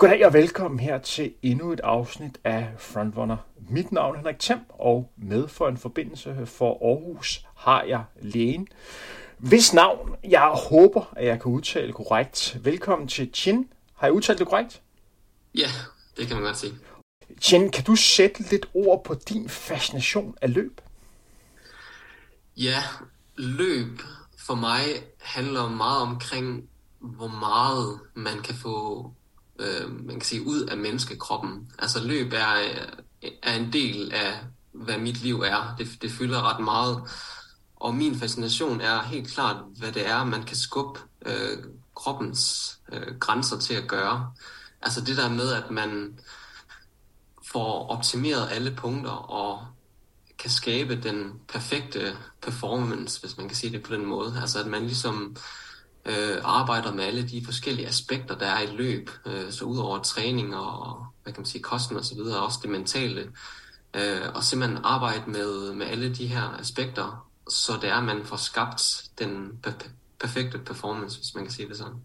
Goddag og velkommen her til endnu et afsnit af Frontrunner. Mit navn er Henrik Thiem, og med for en forbindelse for Aarhus har jeg lægen. Hvis navn jeg håber, at jeg kan udtale korrekt. Velkommen til Chin. Har jeg udtalt det korrekt? Ja, det kan man godt sige. Chin, kan du sætte lidt ord på din fascination af løb? Ja, løb for mig handler meget omkring, hvor meget man kan få øh, man kan sige, ud af menneskekroppen. Altså løb er, er en del af, hvad mit liv er. Det, det fylder ret meget. Og min fascination er helt klart, hvad det er, man kan skubbe øh, kroppens øh, grænser til at gøre. Altså det der med, at man får optimeret alle punkter og kan skabe den perfekte performance, hvis man kan sige det på den måde. Altså at man ligesom øh, Øh, arbejder med alle de forskellige aspekter, der er i løb. Øh, så udover træning og hvad kan man sige, kosten og så videre, også det mentale. Øh, og simpelthen arbejde med, med alle de her aspekter, så det er, at man får skabt den per- perfekte performance, hvis man kan sige det sådan.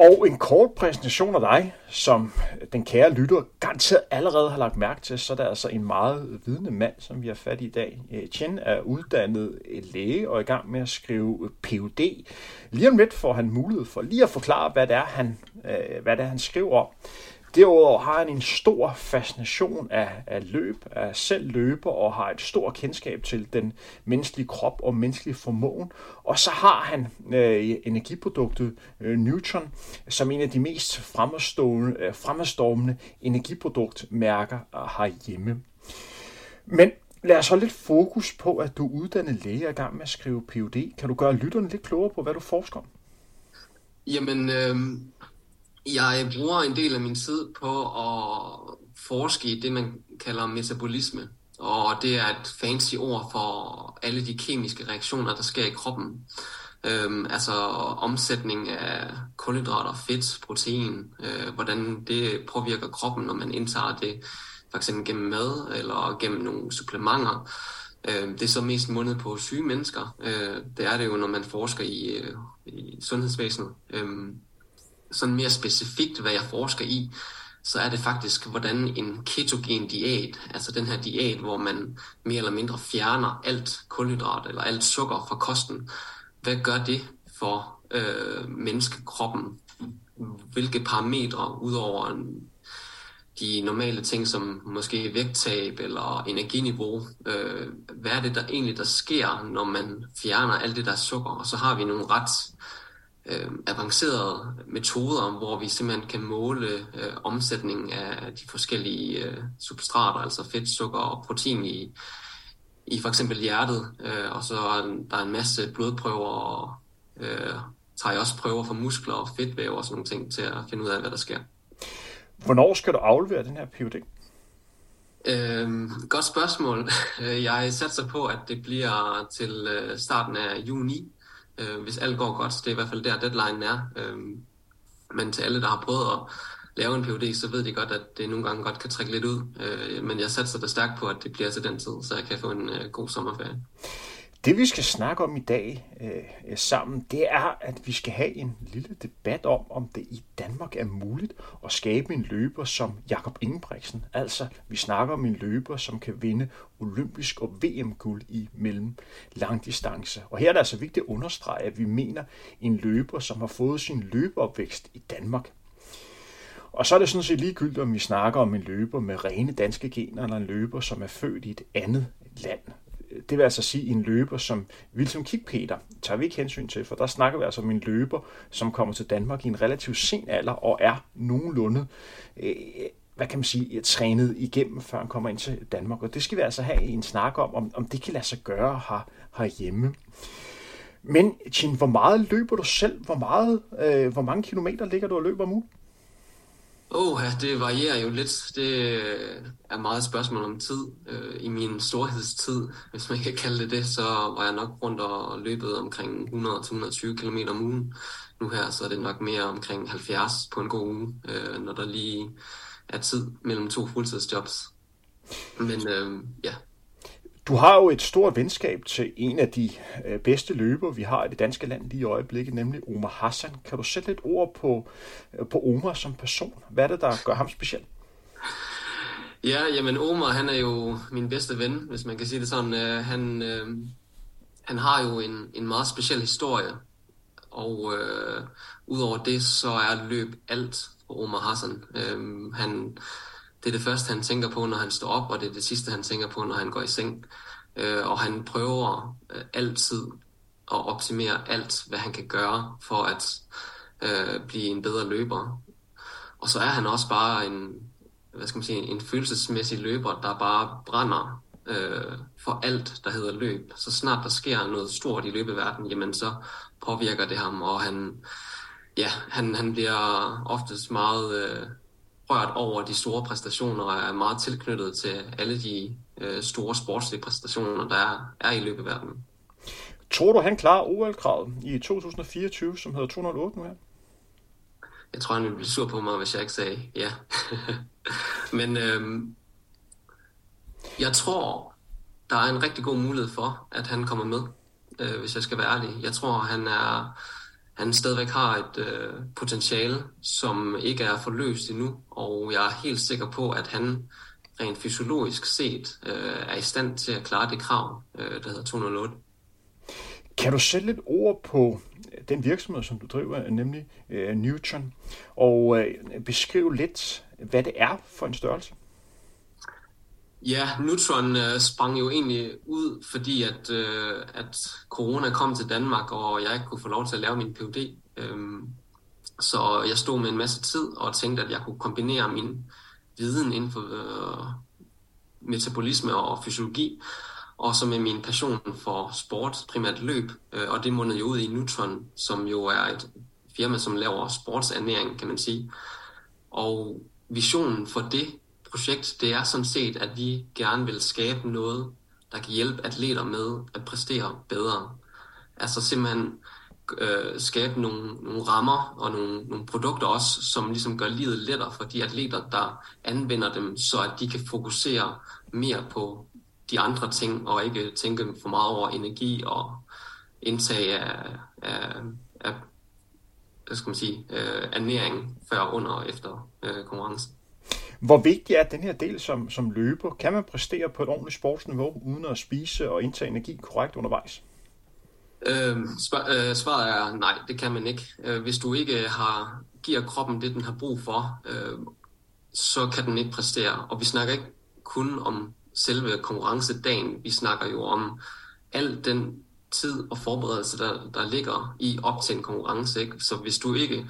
Og en kort præsentation af dig, som den kære lytter garanteret allerede har lagt mærke til, så er der altså en meget vidende mand, som vi har fat i i dag. Eh, Chen er uddannet eh, læge og er i gang med at skrive eh, Ph.D. Lige om lidt får han mulighed for lige at forklare, hvad det er, han, hvad det er, han skriver om. Derudover har han en stor fascination af, af løb, af selv løber og har et stort kendskab til den menneskelige krop og menneskelige formåen. Og så har han øh, energiproduktet øh, Neutron som en af de mest fremadstormende, øh, fremadstormende energiproduktmærker øh, herhjemme. Men lad os holde lidt fokus på, at du er uddannet læge og er i gang med at skrive Ph.D. Kan du gøre lytterne lidt klogere på, hvad du forsker om? Jamen, øh, jeg bruger en del af min tid på at forske i det, man kalder metabolisme. Og det er et fancy ord for alle de kemiske reaktioner, der sker i kroppen. Øhm, altså omsætning af kulhydrater, fedt, protein, øh, hvordan det påvirker kroppen, når man indtager det, f.eks. gennem mad eller gennem nogle supplementer. Øh, det er så mest mundet på syge mennesker. Øh, det er det jo, når man forsker i, øh, i sundhedsvæsenet. Øh, sådan mere specifikt, hvad jeg forsker i, så er det faktisk, hvordan en ketogen diæt, altså den her diæt, hvor man mere eller mindre fjerner alt kulhydrat eller alt sukker fra kosten, hvad gør det for øh, menneskekroppen? Hvilke parametre, udover de normale ting som måske vægttab eller energiniveau, øh, hvad er det der egentlig, der sker, når man fjerner alt det der sukker? Og så har vi nogle ret øh, avancerede metoder, hvor vi simpelthen kan måle øh, omsætningen af de forskellige øh, substrater, altså fedt, sukker og protein i, i for eksempel hjertet. Øh, og så er der en masse blodprøver, og øh, tager jeg også prøver for muskler og fedtvæv og sådan nogle ting til at finde ud af, hvad der sker. Hvornår skal du aflevere den her PhD? Øhm, godt spørgsmål. Jeg satser på, at det bliver til øh, starten af juni øh, hvis alt går godt. Det er i hvert fald der, deadline er. Øh, men til alle, der har prøvet at lave en PUD, så ved de godt, at det nogle gange godt kan trække lidt ud. Øh, men jeg satser da stærkt på, at det bliver til den tid, så jeg kan få en øh, god sommerferie. Det vi skal snakke om i dag øh, sammen, det er, at vi skal have en lille debat om, om det i Danmark er muligt at skabe en løber som Jakob Ingebrigtsen. Altså, vi snakker om en løber, som kan vinde olympisk og VM-guld i mellem langdistance. Og her er det altså vigtigt at understrege, at vi mener en løber, som har fået sin løbeopvækst i Danmark. Og så er det sådan set ligegyldigt, om vi snakker om en løber med rene danske gener, eller en løber, som er født i et andet land det vil altså sige en løber, som Wilson ligesom Kikpeter tager vi ikke hensyn til, for der snakker vi altså om en løber, som kommer til Danmark i en relativt sen alder og er nogenlunde øh, hvad kan man sige, trænet igennem, før han kommer ind til Danmark. Og det skal vi altså have en snak om, om, om det kan lade sig gøre her, herhjemme. Men, Chin, hvor meget løber du selv? Hvor, meget, øh, hvor mange kilometer ligger du og løber om ugen? Oh, det varierer jo lidt. Det øh, er meget et spørgsmål om tid. Øh, I min storhedstid, hvis man kan kalde det det, så var jeg nok rundt og løbet omkring 100-120 km om ugen. Nu her så er det nok mere omkring 70 på en god uge, øh, når der lige er tid mellem to fuldtidsjobs. Men øh, ja. Du har jo et stort venskab til en af de øh, bedste løbere, vi har i det danske land lige i øjeblikket, nemlig Omar Hassan. Kan du sætte lidt ord på, øh, på Omar som person? Hvad er det, der gør ham speciel? Ja, jamen Omar, han er jo min bedste ven, hvis man kan sige det sådan. Øh, han, han har jo en, en meget speciel historie, og øh, udover det, så er løb alt for Omar Hassan. Øh, han, det er det første, han tænker på, når han står op, og det er det sidste, han tænker på, når han går i seng. Uh, og han prøver uh, altid at optimere alt, hvad han kan gøre for at uh, blive en bedre løber. Og så er han også bare en, hvad skal man sige, en følelsesmæssig løber, der bare brænder øh, for alt, der hedder løb. Så snart der sker noget stort i løbeverdenen, jamen så påvirker det ham, og han, ja, han, han bliver oftest meget øh, rørt over de store præstationer, og er meget tilknyttet til alle de øh, store sportslige præstationer, der er, er i løbeverdenen. Tror du, han klarer OL-kravet i 2024, som hedder 208 nu her? Jeg tror, han ville blive sur på mig, hvis jeg ikke sagde ja. Men øhm, jeg tror, der er en rigtig god mulighed for, at han kommer med, øh, hvis jeg skal være ærlig. Jeg tror, han er han stadigvæk har et øh, potentiale, som ikke er forløst endnu, og jeg er helt sikker på, at han rent fysiologisk set øh, er i stand til at klare det krav, øh, der hedder 208. Kan du sætte lidt ord på øh, den virksomhed, som du driver, nemlig øh, Newton, og øh, beskrive lidt, hvad det er for en størrelse? Ja, Neutron øh, sprang jo egentlig ud, fordi at, øh, at corona kom til Danmark, og jeg ikke kunne få lov til at lave min PhD. Øhm, så jeg stod med en masse tid og tænkte, at jeg kunne kombinere min viden inden for øh, metabolisme og fysiologi, og så med min passion for sport, primært løb, øh, og det mundede jo ud i Neutron, som jo er et firma, som laver sportsernæring, kan man sige. Og visionen for det projekt, det er sådan set, at vi gerne vil skabe noget, der kan hjælpe atleter med at præstere bedre. Altså simpelthen øh, skabe nogle, nogle rammer og nogle, nogle produkter også, som ligesom gør livet lettere for de atleter, der anvender dem, så at de kan fokusere mere på de andre ting, og ikke tænke for meget over energi og indtag af, af, af hvad skal man sige, øh, ernæring før, under og efter øh, konkurrencen. Hvor vigtig er den her del som, som løber? Kan man præstere på et ordentligt sportsniveau, uden at spise og indtage energi korrekt undervejs? Øh, øh, svaret er nej, det kan man ikke. Øh, hvis du ikke øh, har giver kroppen det, den har brug for, øh, så kan den ikke præstere. Og vi snakker ikke kun om selve konkurrencedagen. Vi snakker jo om al den tid og forberedelse, der, der ligger i op til en konkurrence. Ikke? Så hvis du ikke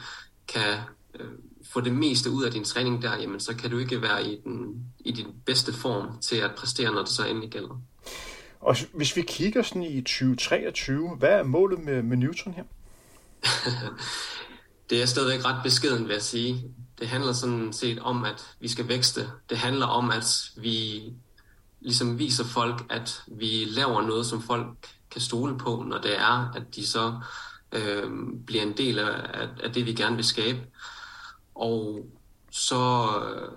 kan øh, få det meste ud af din træning der, jamen, så kan du ikke være i, den, i din bedste form til at præstere, når det så endelig gælder. Og hvis vi kigger sådan i 2023, hvad er målet med, med Newton her? det er stadigvæk ret beskeden, vil jeg sige. Det handler sådan set om, at vi skal vækste. Det handler om, at vi ligesom viser folk, at vi laver noget, som folk kan stole på, når det er, at de så øh, bliver en del af, af det, vi gerne vil skabe. Og så øh,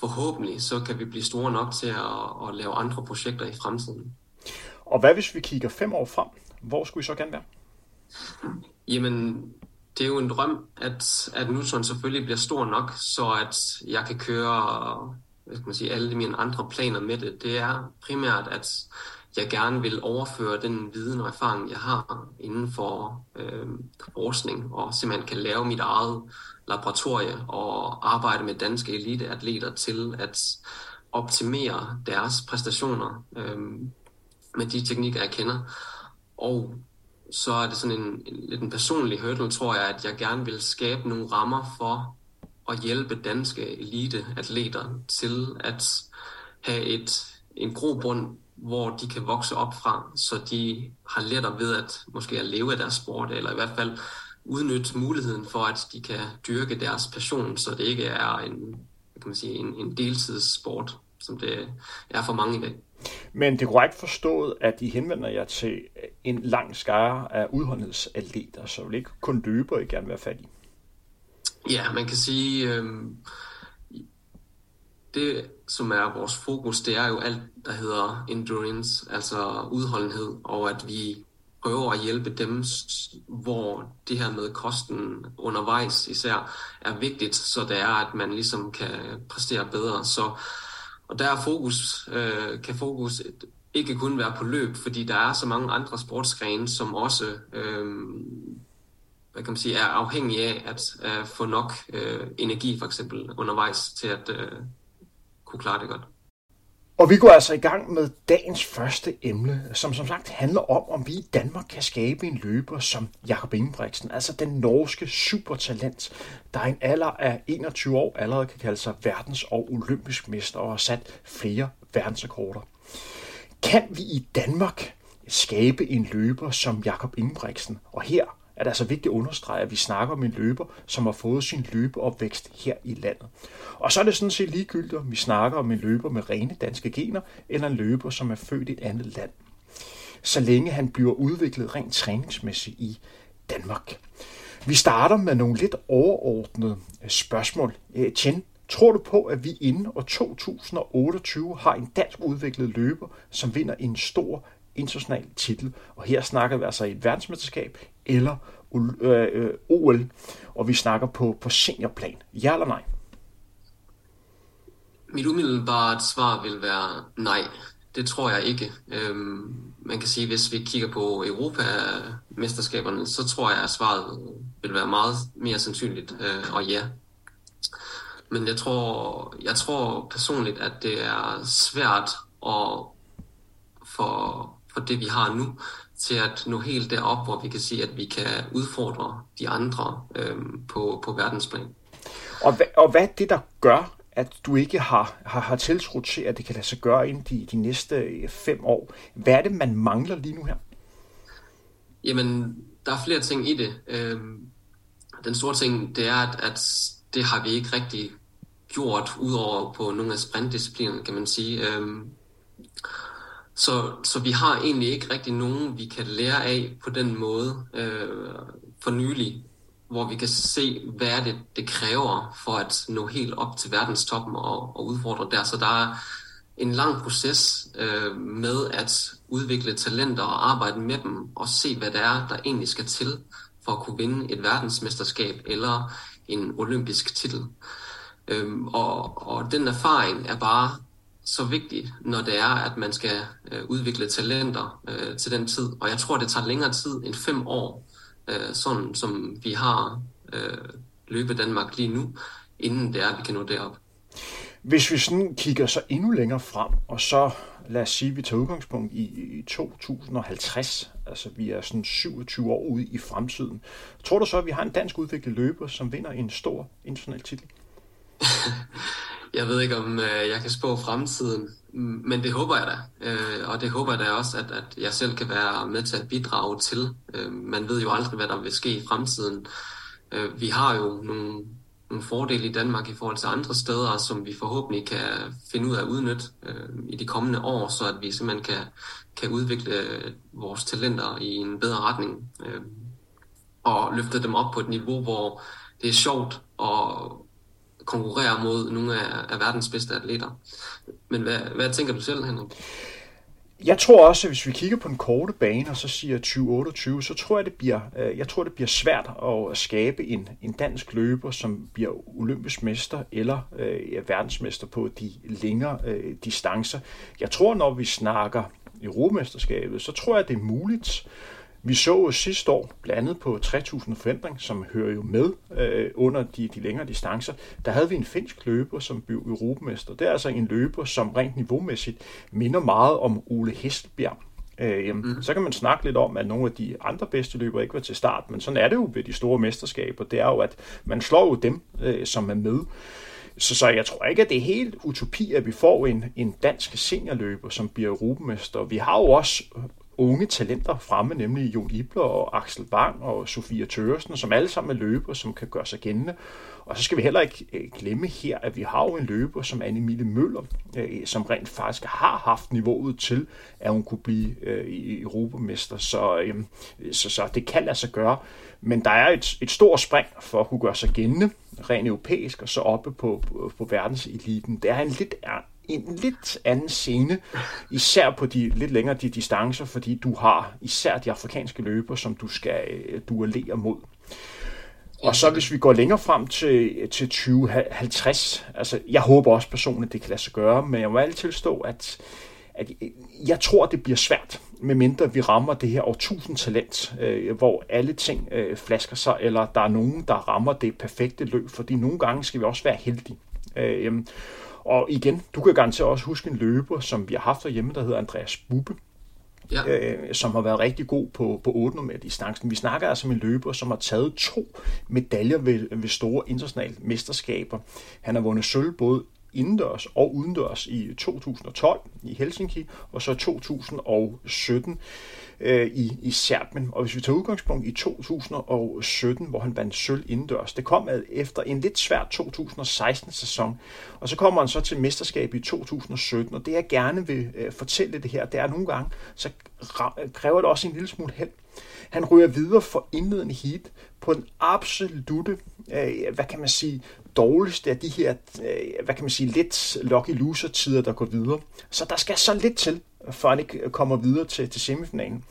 forhåbentlig, så kan vi blive store nok til at, at lave andre projekter i fremtiden. Og hvad hvis vi kigger fem år frem? Hvor skulle I så gerne være? Jamen, det er jo en drøm, at, at Newton selvfølgelig bliver stor nok, så at jeg kan køre hvad skal man sige, alle mine andre planer med det. Det er primært, at jeg gerne vil overføre den viden og erfaring, jeg har inden for øh, forskning, og simpelthen kan lave mit eget laboratorie og arbejde med danske eliteatleter til at optimere deres præstationer øh, med de teknikker, jeg kender. Og så er det sådan en, en lidt en personlig hurdle, tror jeg, at jeg gerne vil skabe nogle rammer for at hjælpe danske eliteatleter til at have et, en grobund, hvor de kan vokse op fra, så de har lettere ved at måske at leve af deres sport, eller i hvert fald udnytte muligheden for, at de kan dyrke deres passion, så det ikke er en, kan man sige, en, en deltidssport, som det er for mange i dag. Men det er korrekt forstået, at I henvender jer til en lang skare af udholdenhedsatleter, så vil ikke kun løber I gerne være fattige? Ja, man kan sige, øh, det som er vores fokus, det er jo alt, der hedder endurance, altså udholdenhed, og at vi prøver at hjælpe dem, hvor det her med kosten undervejs især er vigtigt, så det er, at man ligesom kan præstere bedre. Så, og der er fokus, øh, kan fokus ikke kun være på løb, fordi der er så mange andre sportsgrene, som også øh, hvad kan man sige, er afhængige af at, at få nok øh, energi for eksempel undervejs til at øh, kunne klare det godt. Og vi går altså i gang med dagens første emne, som som sagt handler om, om vi i Danmark kan skabe en løber som Jakob Ingebrigtsen, altså den norske supertalent, der i en alder af 21 år allerede kan kalde sig verdens- og olympisk mester og har sat flere verdensrekorder. Kan vi i Danmark skabe en løber som Jakob Ingebrigtsen? Og her er det altså vigtigt at understrege, at vi snakker om en løber, som har fået sin løbeopvækst her i landet. Og så er det sådan set ligegyldigt, om vi snakker om en løber med rene danske gener, eller en løber, som er født i et andet land. Så længe han bliver udviklet rent træningsmæssigt i Danmark. Vi starter med nogle lidt overordnede øh, spørgsmål. Chen, tror du på, at vi inden år 2028 har en dansk udviklet løber, som vinder en stor international titel? Og her snakker vi altså i et verdensmesterskab eller øh, øh OL, og vi snakker på, på seniorplan. Ja eller nej? Mit umiddelbare svar vil være nej. Det tror jeg ikke. Øhm, man kan sige, hvis vi kigger på Europa-mesterskaberne, så tror jeg, at svaret vil være meget mere sandsynligt, øh, og ja. Men jeg tror, jeg tror personligt, at det er svært at for, for det, vi har nu, til at nå helt derop, hvor vi kan sige, at vi kan udfordre de andre øhm, på, på verdensplan. Og, hvad, og hvad er det, der gør, at du ikke har, har, har tiltro til, at det kan lade sig gøre inden de, de næste øh, fem år? Hvad er det, man mangler lige nu her? Jamen, der er flere ting i det. Øhm, den store ting, det er, at, at det har vi ikke rigtig gjort, udover på nogle af sprintdisciplinerne, kan man sige. Øhm, så, så vi har egentlig ikke rigtig nogen, vi kan lære af på den måde øh, for nylig, hvor vi kan se, hvad er det, det kræver for at nå helt op til verdenstoppen og, og udfordre der. Så der er en lang proces øh, med at udvikle talenter og arbejde med dem og se, hvad det er, der egentlig skal til for at kunne vinde et verdensmesterskab eller en olympisk titel. Øhm, og, og den erfaring er bare så vigtigt, når det er, at man skal øh, udvikle talenter øh, til den tid. Og jeg tror, det tager længere tid end fem år, øh, sådan som vi har øh, løbet Danmark lige nu, inden det er, at vi kan nå derop. Hvis vi sådan kigger så endnu længere frem, og så lad os sige, at vi tager udgangspunkt i, i 2050, altså vi er sådan 27 år ude i fremtiden, tror du så, at vi har en dansk udviklet løber, som vinder en stor international titel? jeg ved ikke, om øh, jeg kan spå fremtiden, men det håber jeg da. Øh, og det håber jeg da også, at, at jeg selv kan være med til at bidrage til. Øh, man ved jo aldrig, hvad der vil ske i fremtiden. Øh, vi har jo nogle, nogle fordele i Danmark i forhold til andre steder, som vi forhåbentlig kan finde ud af at udnytte øh, i de kommende år, så at vi simpelthen kan, kan udvikle øh, vores talenter i en bedre retning. Øh, og løfte dem op på et niveau, hvor det er sjovt og konkurrere mod nogle af, af verdens bedste atleter. Men hvad, hvad tænker du selv, Henrik? Jeg tror også, at hvis vi kigger på den korte bane, og så siger 2028, så tror jeg, det bliver, øh, jeg tror, det bliver svært at skabe en, en dansk løber, som bliver olympisk mester eller øh, verdensmester på de længere øh, distancer. Jeg tror, når vi snakker Europamesterskabet, så tror jeg, det er muligt vi så jo sidste år, blandt andet på 3000 forandring, som hører jo med øh, under de, de længere distancer, der havde vi en finsk løber, som blev europamester. Det er altså en løber, som rent niveaumæssigt minder meget om Ole Hestelbjerg. Øh, mm. Så kan man snakke lidt om, at nogle af de andre bedste løbere ikke var til start, men sådan er det jo ved de store mesterskaber. Det er jo, at man slår jo dem, øh, som er med. Så, så jeg tror ikke, at det er helt utopi, at vi får en, en dansk seniorløber, som bliver europamester. Vi har jo også unge talenter fremme, nemlig Jon Ibler og Axel Bang og Sofia Tøresen, som alle sammen er løber, som kan gøre sig gældende. Og så skal vi heller ikke øh, glemme her, at vi har jo en løber som Anne-Mille Møller, øh, som rent faktisk har haft niveauet til, at hun kunne blive øh, europamester. Så, øhm, så, så det kan lade sig gøre. Men der er et, et stort spring for at kunne gøre sig gældende, rent europæisk, og så oppe på, på, på verdenseliten. Det er en lidt en lidt anden scene, især på de lidt længere de distancer, fordi du har især de afrikanske løber, som du skal øh, duellere mod. Og så hvis vi går længere frem til, til 2050, altså jeg håber også personligt, det kan lade sig gøre, men jeg må altid tilstå, at, at jeg tror, det bliver svært, medmindre vi rammer det her årtusind talent, øh, hvor alle ting øh, flasker sig, eller der er nogen, der rammer det perfekte løb, fordi nogle gange skal vi også være heldige. Øh, og igen, du kan garanteret også huske en løber, som vi har haft derhjemme, der hedder Andreas Bubbe, ja. øh, som har været rigtig god på, på 8 meter distancen. Vi snakker altså om en løber, som har taget to medaljer ved, ved store internationale mesterskaber. Han har vundet sølv både indendørs og udendørs i 2012 i Helsinki, og så 2017 øh, i, i Serbien. Og hvis vi tager udgangspunkt i 2017, hvor han vandt sølv indendørs, det kom efter en lidt svær 2016-sæson, og så kommer han så til mesterskabet i 2017, og det jeg gerne vil øh, fortælle det her, det er nogle gange, så kræver det også en lille smule held. Han ryger videre for indledende heat på den absolute, øh, hvad kan man sige, dårligste af de her, øh, hvad kan man sige, lidt lucky loser tider, der går videre. Så der skal så lidt til, før han ikke kommer videre til, til semifinalen.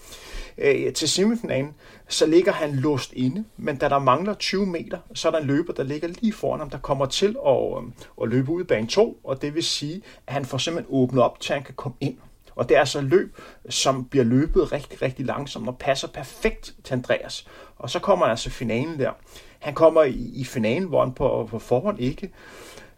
Øh, til semifinalen, så ligger han låst inde, men da der mangler 20 meter, så er der en løber, der ligger lige foran ham, der kommer til at, øh, at løbe ud i bane 2, og det vil sige, at han får simpelthen åbnet op, til han kan komme ind. Og det er altså løb, som bliver løbet rigtig, rigtig langsomt og passer perfekt til Andreas. Og så kommer altså finalen der. Han kommer i, i finalen, hvor han på, på forhånd ikke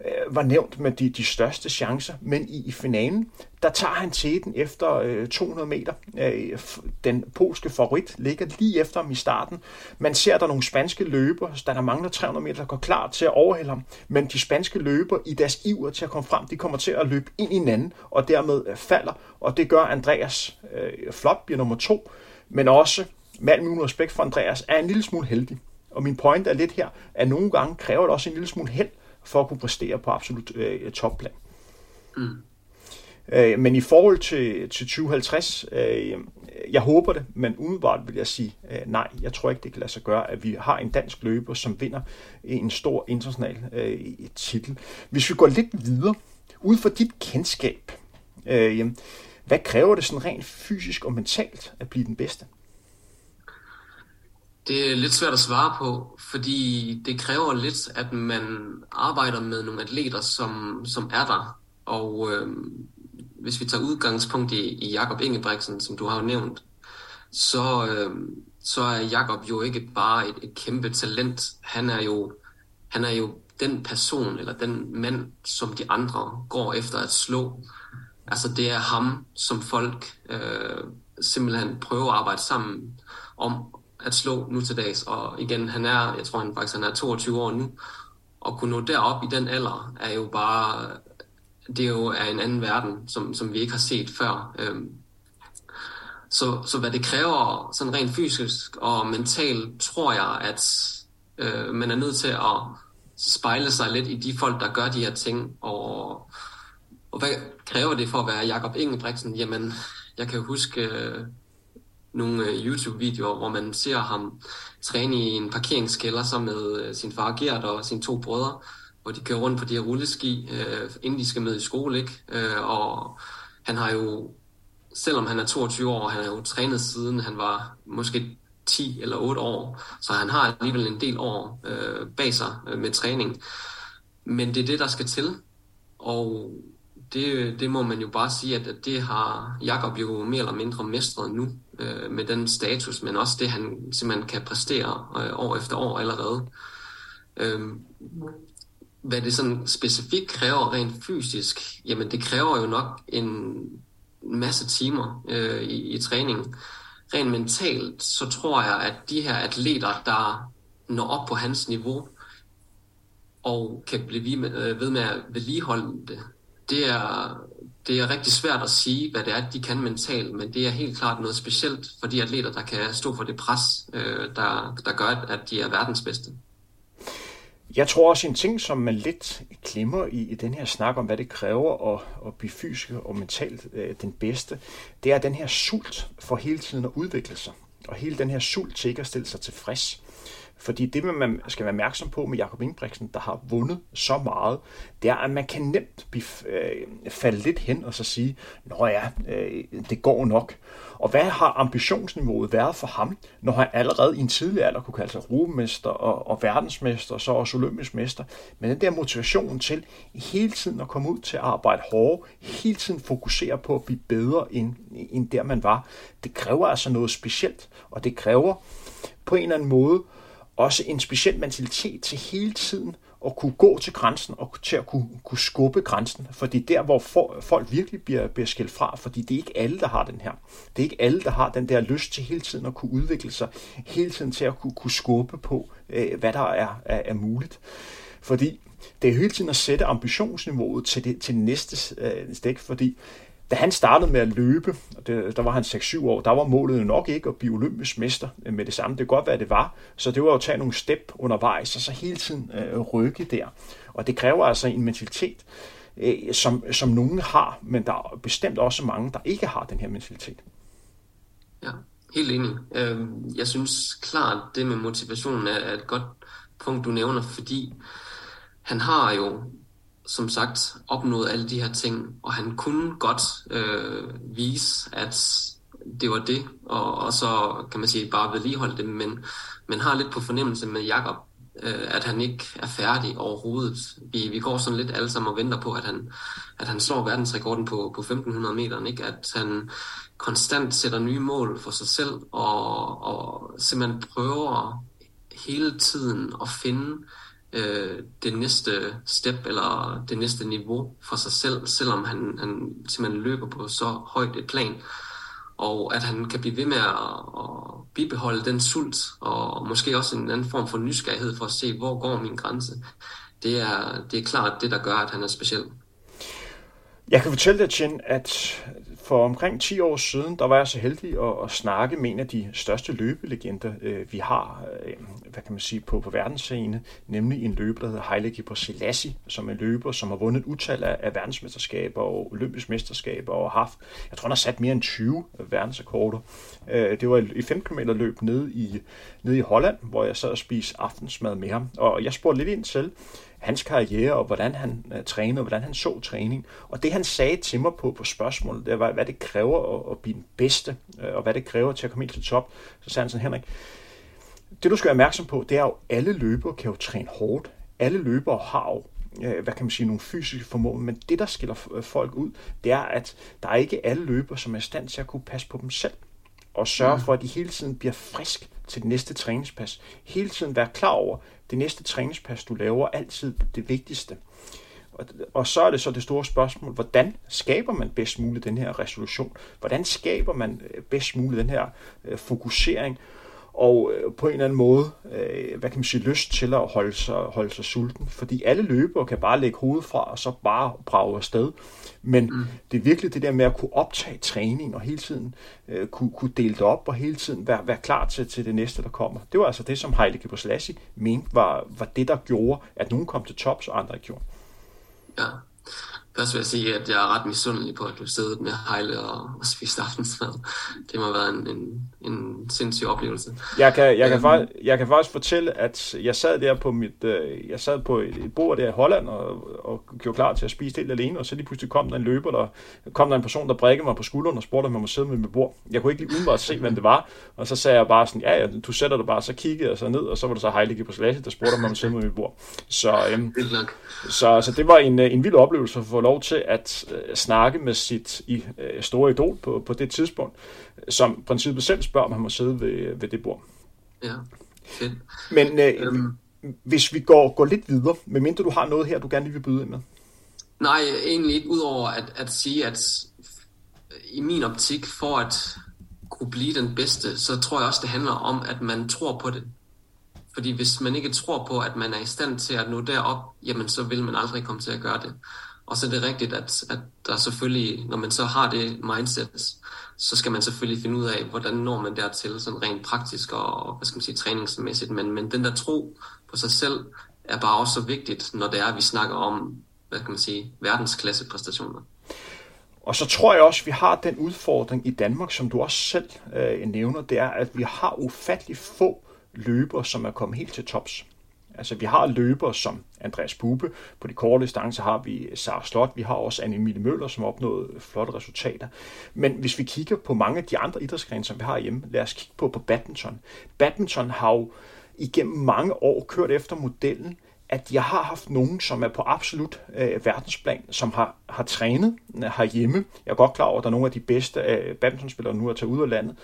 øh, var nævnt med de, de største chancer, men i, i finalen, der tager han teten efter øh, 200 meter. Øh, den polske favorit ligger lige efter ham i starten. Man ser, der er nogle spanske løber, der der mangler 300 meter, der går klar til at overhælde ham, men de spanske løber i deres iver til at komme frem, de kommer til at løbe ind i hinanden, og dermed øh, falder, og det gør Andreas øh, flot, bliver nummer to, men også med al min respekt for Andreas, er en lille smule heldig. Og min point er lidt her, at nogle gange kræver det også en lille smule held for at kunne præstere på absolut øh, topplan. Mm. Øh, men i forhold til, til 2050, øh, jeg håber det, men umiddelbart vil jeg sige øh, nej. Jeg tror ikke, det kan lade sig gøre, at vi har en dansk løber, som vinder en stor international øh, titel. Hvis vi går lidt videre, ud fra dit kendskab, øh, hvad kræver det sådan rent fysisk og mentalt at blive den bedste? Det er lidt svært at svare på, fordi det kræver lidt, at man arbejder med nogle atleter, som, som er der. Og øh, hvis vi tager udgangspunkt i, i Jakob Ingebrigtsen, som du har nævnt, så, øh, så er Jakob jo ikke bare et, et kæmpe talent. Han er jo han er jo den person eller den mand, som de andre går efter at slå. Altså det er ham, som folk øh, simpelthen prøver at arbejde sammen om at slå nu til dags. Og igen, han er, jeg tror han faktisk han er 22 år nu, og kunne nå derop i den alder, er jo bare, det er jo er en anden verden, som, som vi ikke har set før. Øhm, så, så hvad det kræver sådan rent fysisk og mentalt, tror jeg, at øh, man er nødt til at spejle sig lidt i de folk, der gør de her ting. Og, og hvad kræver det for at være Jakob Ingebrigtsen? Jamen, jeg kan jo huske, øh, nogle øh, YouTube-videoer, hvor man ser ham træne i en parkeringskælder sammen med øh, sin far Gert og sine to brødre, hvor de kører rundt på de her rulleski, øh, inden de skal med i skole. Ikke? Øh, og han har jo, selvom han er 22 år, han har jo trænet siden han var måske 10 eller 8 år, så han har alligevel en del år øh, bag sig øh, med træning. Men det er det, der skal til. Og det, det må man jo bare sige, at det har Jakob jo mere eller mindre mestret nu øh, med den status, men også det, han simpelthen kan præstere øh, år efter år allerede. Øh, hvad det sådan specifikt kræver rent fysisk, jamen det kræver jo nok en masse timer øh, i, i træningen. Rent mentalt, så tror jeg, at de her atleter, der når op på hans niveau, og kan blive ved med øh, at vedligeholde det, det er, det er rigtig svært at sige, hvad det er, de kan mentalt, men det er helt klart noget specielt for de atleter, der kan stå for det pres, øh, der, der gør, at de er verdens bedste. Jeg tror også en ting, som man lidt glemmer i, i den her snak om, hvad det kræver at, at blive fysisk og mentalt øh, den bedste, det er den her sult for hele tiden at udvikle sig. Og hele den her sult til ikke at stille sig tilfreds. Fordi det, man skal være opmærksom på med Jakob Ingebrigtsen, der har vundet så meget, det er, at man kan nemt blive, øh, falde lidt hen og så sige, nå ja, øh, det går nok. Og hvad har ambitionsniveauet været for ham, når han allerede i en tidlig alder kunne kalde sig rugemester og, og verdensmester, og så også olympisk mester. Men den der motivation til hele tiden at komme ud til at arbejde hårdere, hele tiden fokusere på at blive bedre end, end der man var, det kræver altså noget specielt, og det kræver på en eller anden måde også en speciel mentalitet til hele tiden at kunne gå til grænsen og til at kunne, kunne skubbe grænsen. For det er der, hvor for, folk virkelig bliver, bliver skilt fra, fordi det er ikke alle, der har den her. Det er ikke alle, der har den der lyst til hele tiden at kunne udvikle sig, hele tiden til at kunne, kunne skubbe på, øh, hvad der er, er, er muligt. Fordi det er hele tiden at sætte ambitionsniveauet til det, til det næste øh, stik, fordi da han startede med at løbe, det, der var han 6-7 år, der var målet nok ikke at blive olympisk mester øh, med det samme. Det kunne godt være, det var. Så det var jo at tage nogle step undervejs, og så hele tiden øh, rykke der. Og det kræver altså en mentalitet, øh, som, som nogen har, men der er bestemt også mange, der ikke har den her mentalitet. Ja, helt enig. Øh, jeg synes klart, det med motivationen er et godt punkt, du nævner, fordi han har jo som sagt opnået alle de her ting, og han kunne godt øh, vise, at det var det, og, og så kan man sige bare vedligeholde det, men man har lidt på fornemmelse med Jakob, øh, at han ikke er færdig overhovedet. Vi, vi går sådan lidt alle sammen og venter på, at han, at han slår verdensrekorden på, på 1500 meter, ikke? at han konstant sætter nye mål for sig selv, og, og simpelthen prøver hele tiden at finde øh, Øh, det næste step eller det næste niveau for sig selv, selvom han, han simpelthen løber på så højt et plan. Og at han kan blive ved med at, at bibeholde den sult, og måske også en anden form for nysgerrighed for at se, hvor går min grænse. Det er, det er klart det, der gør, at han er speciel. Jeg kan fortælle dig, Chen, at for omkring 10 år siden, der var jeg så heldig at, at snakke med en af de største løbelegender, øh, vi har, øh, hvad kan man sige, på, på verdensscene, nemlig en løber, der hedder Haile Gebrselassie, som er en løber, som har vundet utal af, af verdensmesterskaber og olympiske mesterskaber og haft, jeg tror, han har sat mere end 20 verdensrekorder. Øh, det var i 5 km løb nede i, nede i Holland, hvor jeg sad og spiste aftensmad med ham, og jeg spurgte lidt ind til, hans karriere, og hvordan han uh, trænede, og hvordan han så træning. Og det han sagde til mig på, på spørgsmålet, det var, hvad det kræver at, at blive den bedste, uh, og hvad det kræver til at komme ind til top. Så sagde han sådan, Henrik, det du skal være opmærksom på, det er jo, alle løbere kan jo træne hårdt. Alle løbere har jo hvad kan man sige, nogle fysiske formål, men det, der skiller folk ud, det er, at der er ikke alle løbere, som er i stand til at kunne passe på dem selv, og sørge mm. for, at de hele tiden bliver frisk til det næste træningspas. Hele tiden være klar over, det næste træningspas, du laver, altid det vigtigste. Og, og så er det så det store spørgsmål, hvordan skaber man bedst muligt den her resolution? Hvordan skaber man øh, bedst muligt den her øh, fokusering? Og øh, på en eller anden måde, øh, hvad kan man sige, lyst til at holde sig, holde sig sulten. Fordi alle løbere kan bare lægge hovedet fra, og så bare brage afsted. Men mm. det er virkelig det der med at kunne optage træning, og hele tiden øh, kunne, kunne dele det op, og hele tiden være, være klar til, til det næste, der kommer. Det var altså det, som Heile Gebrselassie mente var, var det, der gjorde, at nogen kom til tops, og andre ikke gjorde. Ja, Først vil jeg sige, at jeg er ret misundelig på, at du sidder med Hejle og, og spiste aftensmad. Det må have været en, en, en sindssyg oplevelse. Jeg kan, jeg, kan um, faktisk, jeg kan faktisk fortælle, at jeg sad der på mit, øh, jeg sad på et bord der i Holland og, og gjorde klar til at spise helt alene, og så lige pludselig kom der en løber, der kom der en person, der brækkede mig på skulderen og spurgte, om jeg måtte sidde med mit bord. Jeg kunne ikke lige umiddelbart se, hvem det var, og så sagde jeg bare sådan, ja, ja, du sætter dig bare, så kiggede jeg så ned, og så var det så Heilige på der spurgte, om jeg måtte sidde med mit bord. Så, øhm, så, så det var en, øh, en vild oplevelse få lov til at øh, snakke med sit i, øh, store idol på, på det tidspunkt, som princippet selv spørger, om han må sidde ved, ved det bord. Ja, fedt. Men øh, øhm, hvis vi går, går lidt videre, medmindre du har noget her, du gerne lige vil byde ind med. Nej, egentlig ikke, udover at, at sige, at i min optik, for at kunne blive den bedste, så tror jeg også, det handler om, at man tror på det. Fordi hvis man ikke tror på, at man er i stand til at nå derop, jamen så vil man aldrig komme til at gøre det. Og så er det rigtigt, at, at der selvfølgelig, når man så har det mindset, så skal man selvfølgelig finde ud af, hvordan når man dertil, sådan rent praktisk og, hvad skal man sige, træningsmæssigt. Men, men den der tro på sig selv er bare også så vigtigt, når det er, at vi snakker om, hvad kan man sige, verdensklasse præstationer. Og så tror jeg også, at vi har den udfordring i Danmark, som du også selv øh, nævner, det er, at vi har ufattelig få løbere, som er kommet helt til tops. Altså, vi har løbere som Andreas Bube. På de korte distancer har vi Sara Slot. Vi har også Anne-Emilie Møller, som har opnået flotte resultater. Men hvis vi kigger på mange af de andre idrætsgrene, som vi har hjemme, lad os kigge på, på badminton. Badminton har jo igennem mange år kørt efter modellen, at jeg har haft nogen, som er på absolut øh, verdensplan, som har, har trænet øh, herhjemme. Jeg er godt klar over, at der er nogle af de bedste øh, badmintonspillere nu at tage ud af landet.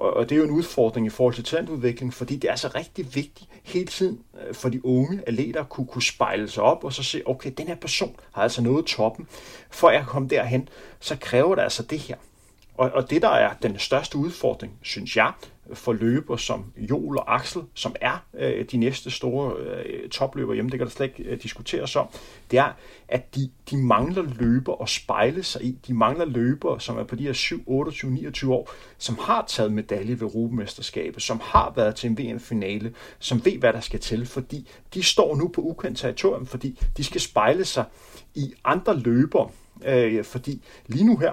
Og, og det er jo en udfordring i forhold til talentudvikling, fordi det er så rigtig vigtigt hele tiden øh, for de unge atleter at kunne, kunne spejle sig op og så se, okay, den her person har altså nået toppen. For at komme derhen, så kræver det altså det her. Og, og det, der er den største udfordring, synes jeg, for løber som Joel og Axel, som er øh, de næste store øh, topløber hjemme, det kan der slet ikke øh, diskuteres om, det er, at de, de mangler løber at spejle sig i. De mangler løber, som er på de her 7, 28, 29 år, som har taget medalje ved Europamesterskabet, som har været til en VM-finale, som ved, hvad der skal til, fordi de står nu på ukendt territorium, fordi de skal spejle sig i andre løber, øh, fordi lige nu her,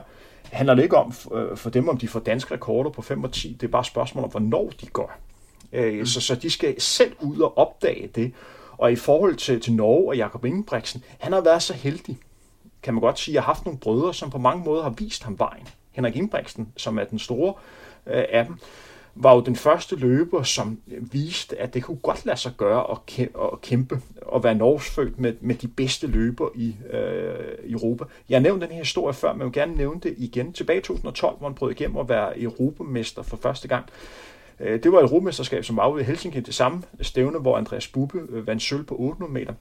handler det ikke om øh, for dem, om de får danske rekorder på 5 og 10. Det er bare et spørgsmål om, hvornår de gør. Øh, mm. så, så de skal selv ud og opdage det. Og i forhold til, til Norge og Jakob Ingebrigtsen, han har været så heldig, kan man godt sige, at har haft nogle brødre, som på mange måder har vist ham vejen. Henrik Ingebrigtsen, som er den store øh, af dem, var jo den første løber, som viste, at det kunne godt lade sig gøre at kæmpe og være norskfødt med, med de bedste løber i øh, Europa. Jeg nævnte den her historie før, men jeg vil gerne nævne det igen. Tilbage i 2012, hvor han brød igennem at være europamester for første gang. Øh, det var et europamesterskab, som var ude i Helsinki, det samme stævne, hvor Andreas Bube øh, vandt sølv på 800 meter.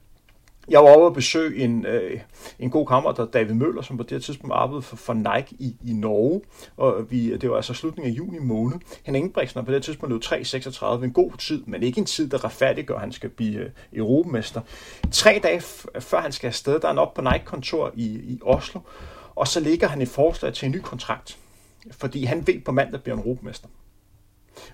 Jeg var over at besøge en, øh, en god kammerat, der David Møller, som på det tidspunkt arbejdede for, for Nike i, i Norge. Og vi, det var altså slutningen af juni måned. Han Ingebrigtsen på det tidspunkt løb 3.36. En god tid, men ikke en tid, der retfærdiggør, at han skal blive øh, europamester. Tre dage før han skal afsted, der er han op på Nike-kontor i, i Oslo. Og så ligger han et forslag til en ny kontrakt. Fordi han ved på mandag bliver en europamester.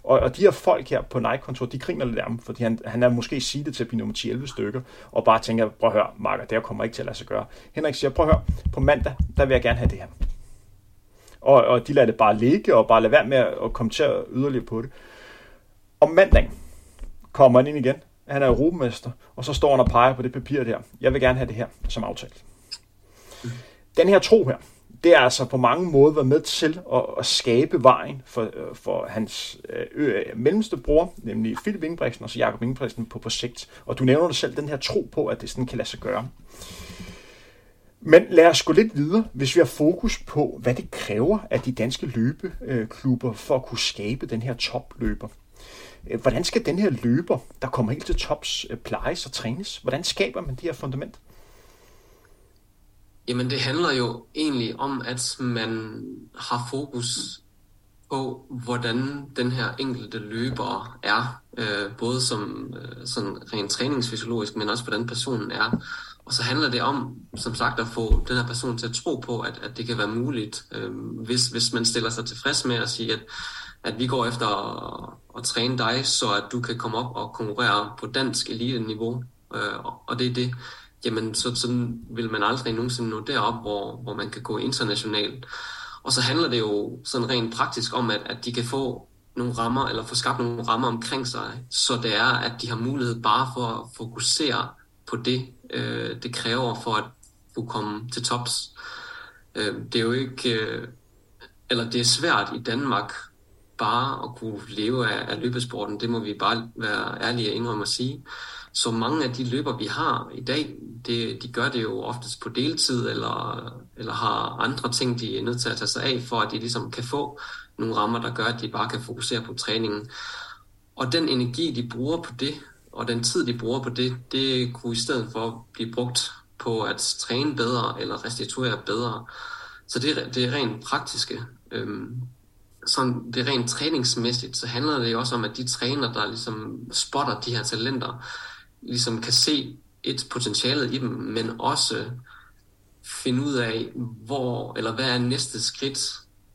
Og, og de her folk her på Nike-kontor, de griner lidt af ham, fordi han, han er måske sige det til at blive nummer 10-11 stykker, og bare tænker, prøv at høre, Marker, det her kommer ikke til at lade sig gøre. Henrik siger, prøv at høre, på mandag, der vil jeg gerne have det her. Og, og de lader det bare ligge, og bare lade være med at kommentere yderligere på det. Om mandagen kommer han ind igen, han er europamester, og så står han og peger på det papir der. Jeg vil gerne have det her som aftalt. Den her tro her, det er altså på mange måder været med til at, at skabe vejen for, øh, for hans øh, øh, mellemste bror, nemlig Philip Ingebrigtsen og så Jakob Ingebrigtsen på projekt. Og du nævner dig selv den her tro på, at det sådan kan lade sig gøre. Men lad os gå lidt videre, hvis vi har fokus på, hvad det kræver af de danske løbeklubber for at kunne skabe den her topløber. Øh, hvordan skal den her løber, der kommer helt til tops, plejes og trænes? Hvordan skaber man de her fundament? Jamen det handler jo egentlig om, at man har fokus på, hvordan den her enkelte løber er, øh, både som øh, sådan rent træningsfysiologisk, men også hvordan personen er. Og så handler det om, som sagt, at få den her person til at tro på, at, at det kan være muligt, øh, hvis, hvis man stiller sig tilfreds med at sige, at, at vi går efter at, at træne dig, så at du kan komme op og konkurrere på dansk elite-niveau. Øh, og det er det jamen så, så vil man aldrig nogensinde nå derop, hvor, hvor man kan gå internationalt. Og så handler det jo sådan rent praktisk om, at, at de kan få nogle rammer, eller få skabt nogle rammer omkring sig, så det er, at de har mulighed bare for at fokusere på det, øh, det kræver for at kunne komme til tops. Øh, det er jo ikke, øh, eller det er svært i Danmark bare at kunne leve af, af løbesporten, det må vi bare være ærlige og indrømme at sige. Så mange af de løber, vi har i dag, det, de gør det jo oftest på deltid, eller, eller har andre ting, de er nødt til at tage sig af, for at de ligesom kan få nogle rammer, der gør, at de bare kan fokusere på træningen. Og den energi, de bruger på det, og den tid, de bruger på det, det kunne i stedet for blive brugt på at træne bedre, eller restituere bedre. Så det, det er rent praktiske. Øhm, sådan det er rent træningsmæssigt, så handler det jo også om, at de træner, der ligesom spotter de her talenter, ligesom kan se et potentiale i dem, men også finde ud af, hvor eller hvad er næste skridt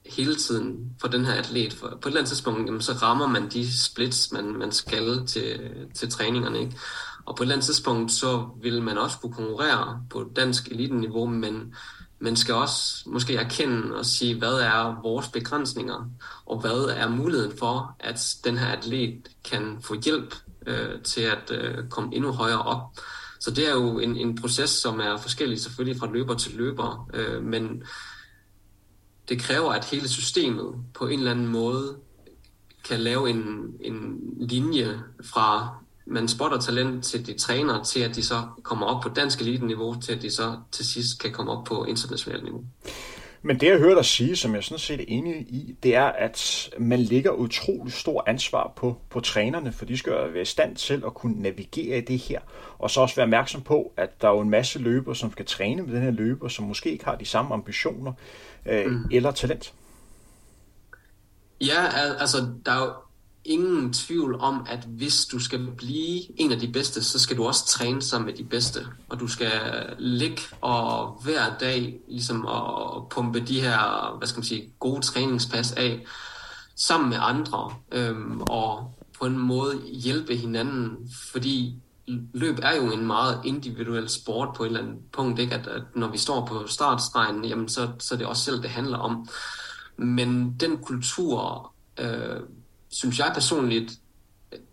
hele tiden for den her atlet. For på et eller andet tidspunkt, jamen, så rammer man de splits, man, man skal til, til træningerne. Ikke? Og på et eller andet tidspunkt, så vil man også kunne konkurrere på dansk eliteniveau, men man skal også måske erkende og sige, hvad er vores begrænsninger, og hvad er muligheden for, at den her atlet kan få hjælp øh, til at øh, komme endnu højere op. Så det er jo en, en proces, som er forskellig selvfølgelig fra løber til løber, øh, men det kræver, at hele systemet på en eller anden måde kan lave en, en linje fra man spotter talent til de træner, til at de så kommer op på dansk elite-niveau, til at de så til sidst kan komme op på internationalt niveau. Men det, jeg hører dig sige, som jeg sådan set er enig i, det er, at man lægger utrolig stor ansvar på, på trænerne, for de skal være i stand til at kunne navigere i det her, og så også være opmærksom på, at der er jo en masse løber, som skal træne med den her løber, som måske ikke har de samme ambitioner øh, mm. eller talent. Ja, altså, der er jo ingen tvivl om, at hvis du skal blive en af de bedste, så skal du også træne sammen med de bedste. Og du skal ligge og hver dag ligesom at pumpe de her, hvad skal man sige, gode træningspas af sammen med andre. Øhm, og på en måde hjælpe hinanden, fordi løb er jo en meget individuel sport på et eller andet punkt, ikke? At, at når vi står på startstregen, jamen så, så er det også selv, det handler om. Men den kultur, øh, synes jeg personligt,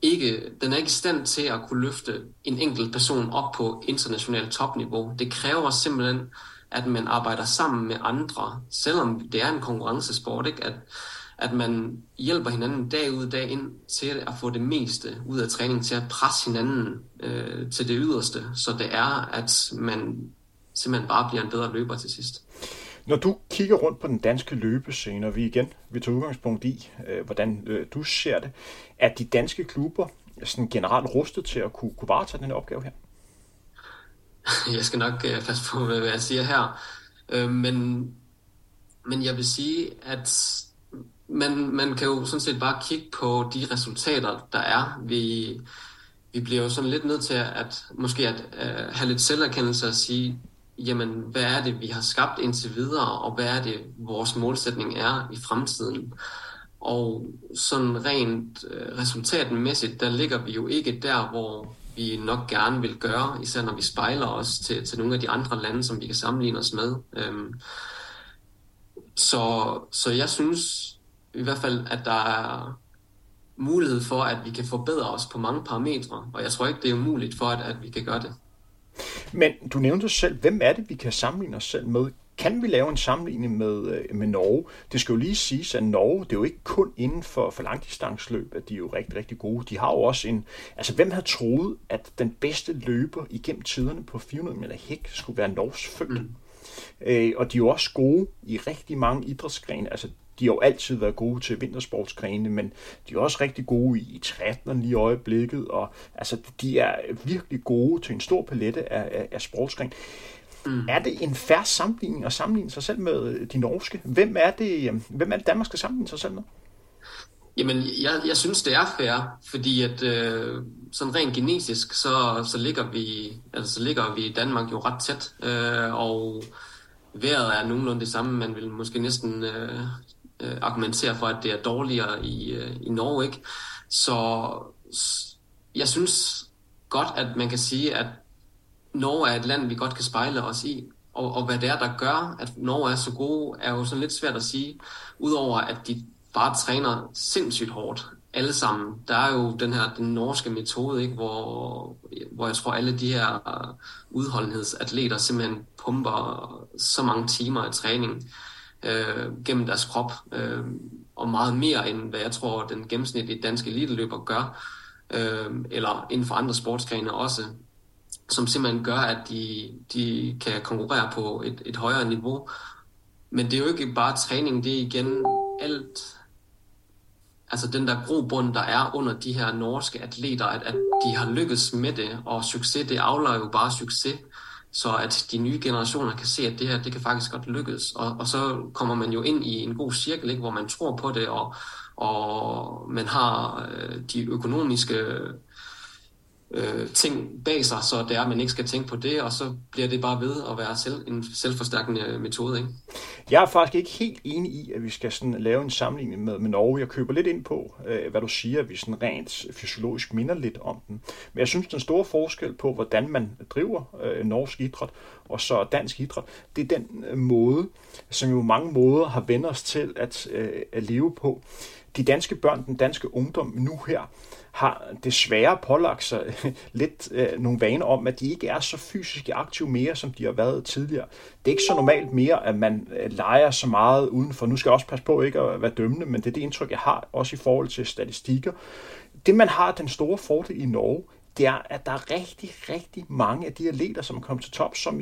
ikke, den er ikke i stand til at kunne løfte en enkelt person op på internationalt topniveau. Det kræver simpelthen, at man arbejder sammen med andre, selvom det er en konkurrencesport, ikke? At, at man hjælper hinanden dag ud dag ind til at få det meste ud af træningen, til at presse hinanden øh, til det yderste, så det er, at man simpelthen bare bliver en bedre løber til sidst. Når du kigger rundt på den danske løbescene, og vi igen vi tager udgangspunkt i, øh, hvordan øh, du ser det, er de danske klubber sådan generelt rustet til at kunne, kunne varetage den her opgave her? Jeg skal nok øh, passe på, hvad jeg siger her. Øh, men, men jeg vil sige, at man, man kan jo sådan set bare kigge på de resultater, der er. Vi, vi bliver jo sådan lidt nødt til at måske at uh, have lidt selverkendelse og sige, jamen, hvad er det, vi har skabt indtil videre, og hvad er det, vores målsætning er i fremtiden. Og sådan rent uh, resultatmæssigt, der ligger vi jo ikke der, hvor vi nok gerne vil gøre, især når vi spejler os til, til nogle af de andre lande, som vi kan sammenligne os med. Øhm, så, så jeg synes i hvert fald, at der er mulighed for, at vi kan forbedre os på mange parametre, og jeg tror ikke, det er umuligt for, at, at vi kan gøre det. Men du nævnte selv, hvem er det, vi kan sammenligne os selv med? Kan vi lave en sammenligning med, øh, med Norge? Det skal jo lige siges, at Norge, det er jo ikke kun inden for, for langdistansløb, at de er jo rigtig, rigtig gode. De har jo også en... Altså, hvem havde troet, at den bedste løber igennem tiderne på 400 meter hæk skulle være Norges født? Mm. Øh, og de er jo også gode i rigtig mange idrætsgrene. Altså, de har jo altid været gode til vintersportsgrene, men de er også rigtig gode i, i triathlon lige i øjeblikket, og altså, de er virkelig gode til en stor palette af, af, af sportsgren. Mm. Er det en færre sammenligning at sammenligne sig selv med de norske? Hvem er det, øhm, hvem er det Danmark skal sammenligne sig selv med? Jamen, jeg, jeg synes, det er fair, fordi at øh, sådan rent genetisk, så, så, ligger vi, altså, så ligger vi i Danmark jo ret tæt, øh, og vejret er nogenlunde det samme. Man vil måske næsten øh, øh, argumenterer for, at det er dårligere i, øh, i Norge. Ikke? Så jeg synes godt, at man kan sige, at Norge er et land, vi godt kan spejle os i. Og, og hvad det er, der gør, at Norge er så gode, er jo sådan lidt svært at sige. Udover at de bare træner sindssygt hårdt alle sammen. Der er jo den her den norske metode, ikke, hvor, hvor jeg tror, alle de her udholdenhedsatleter simpelthen pumper så mange timer i træning øh, gennem deres krop, øh, og meget mere end hvad jeg tror, den gennemsnitlige danske eliteløber gør, øh, eller inden for andre sportsgrene også, som simpelthen gør, at de, de kan konkurrere på et, et højere niveau. Men det er jo ikke bare træning, det er igen alt, altså den der grobund, der er under de her norske atleter, at, at de har lykkes med det, og succes, det afler jo bare succes så at de nye generationer kan se, at det her, det kan faktisk godt lykkes. Og, og så kommer man jo ind i en god cirkel, ikke, hvor man tror på det, og, og man har øh, de økonomiske øh, ting bag sig, så det er, at man ikke skal tænke på det, og så bliver det bare ved at være selv, en selvforstærkende øh, metode. Ikke? Jeg er faktisk ikke helt enig i, at vi skal sådan lave en sammenligning med, med Norge. Jeg køber lidt ind på, øh, hvad du siger, at vi sådan rent fysiologisk minder lidt om den. Men jeg synes, den store forskel på, hvordan man driver øh, norsk idræt og så dansk idræt, det er den øh, måde, som jo mange måder har vendt os til at, øh, at leve på. De danske børn, den danske ungdom nu her, har desværre pålagt sig lidt øh, nogle vaner om, at de ikke er så fysisk aktive mere, som de har været tidligere. Det er ikke så normalt mere, at man øh, leger så meget udenfor. Nu skal jeg også passe på ikke at være dømmende, men det er det indtryk, jeg har, også i forhold til statistikker. Det, man har den store fordel i Norge, det er, at der er rigtig, rigtig mange af de atleter, som er kommet til top, som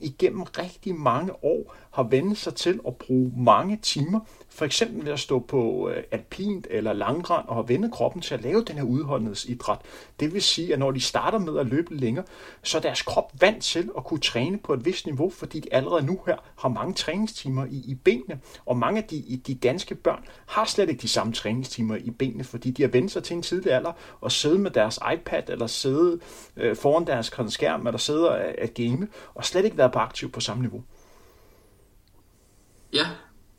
igennem rigtig mange år har vendt sig til at bruge mange timer for eksempel ved at stå på øh, alpint eller langrand og har vendt kroppen til at lave den her udholdenhedsidræt. Det vil sige, at når de starter med at løbe længere, så er deres krop vant til at kunne træne på et vist niveau, fordi de allerede nu her har mange træningstimer i, i benene. Og mange af de, de danske børn har slet ikke de samme træningstimer i benene, fordi de har vendt sig til en tidlig alder og sidde med deres iPad eller sidde øh, foran deres skærm eller sidde og øh, at game og slet ikke været på aktiv på samme niveau.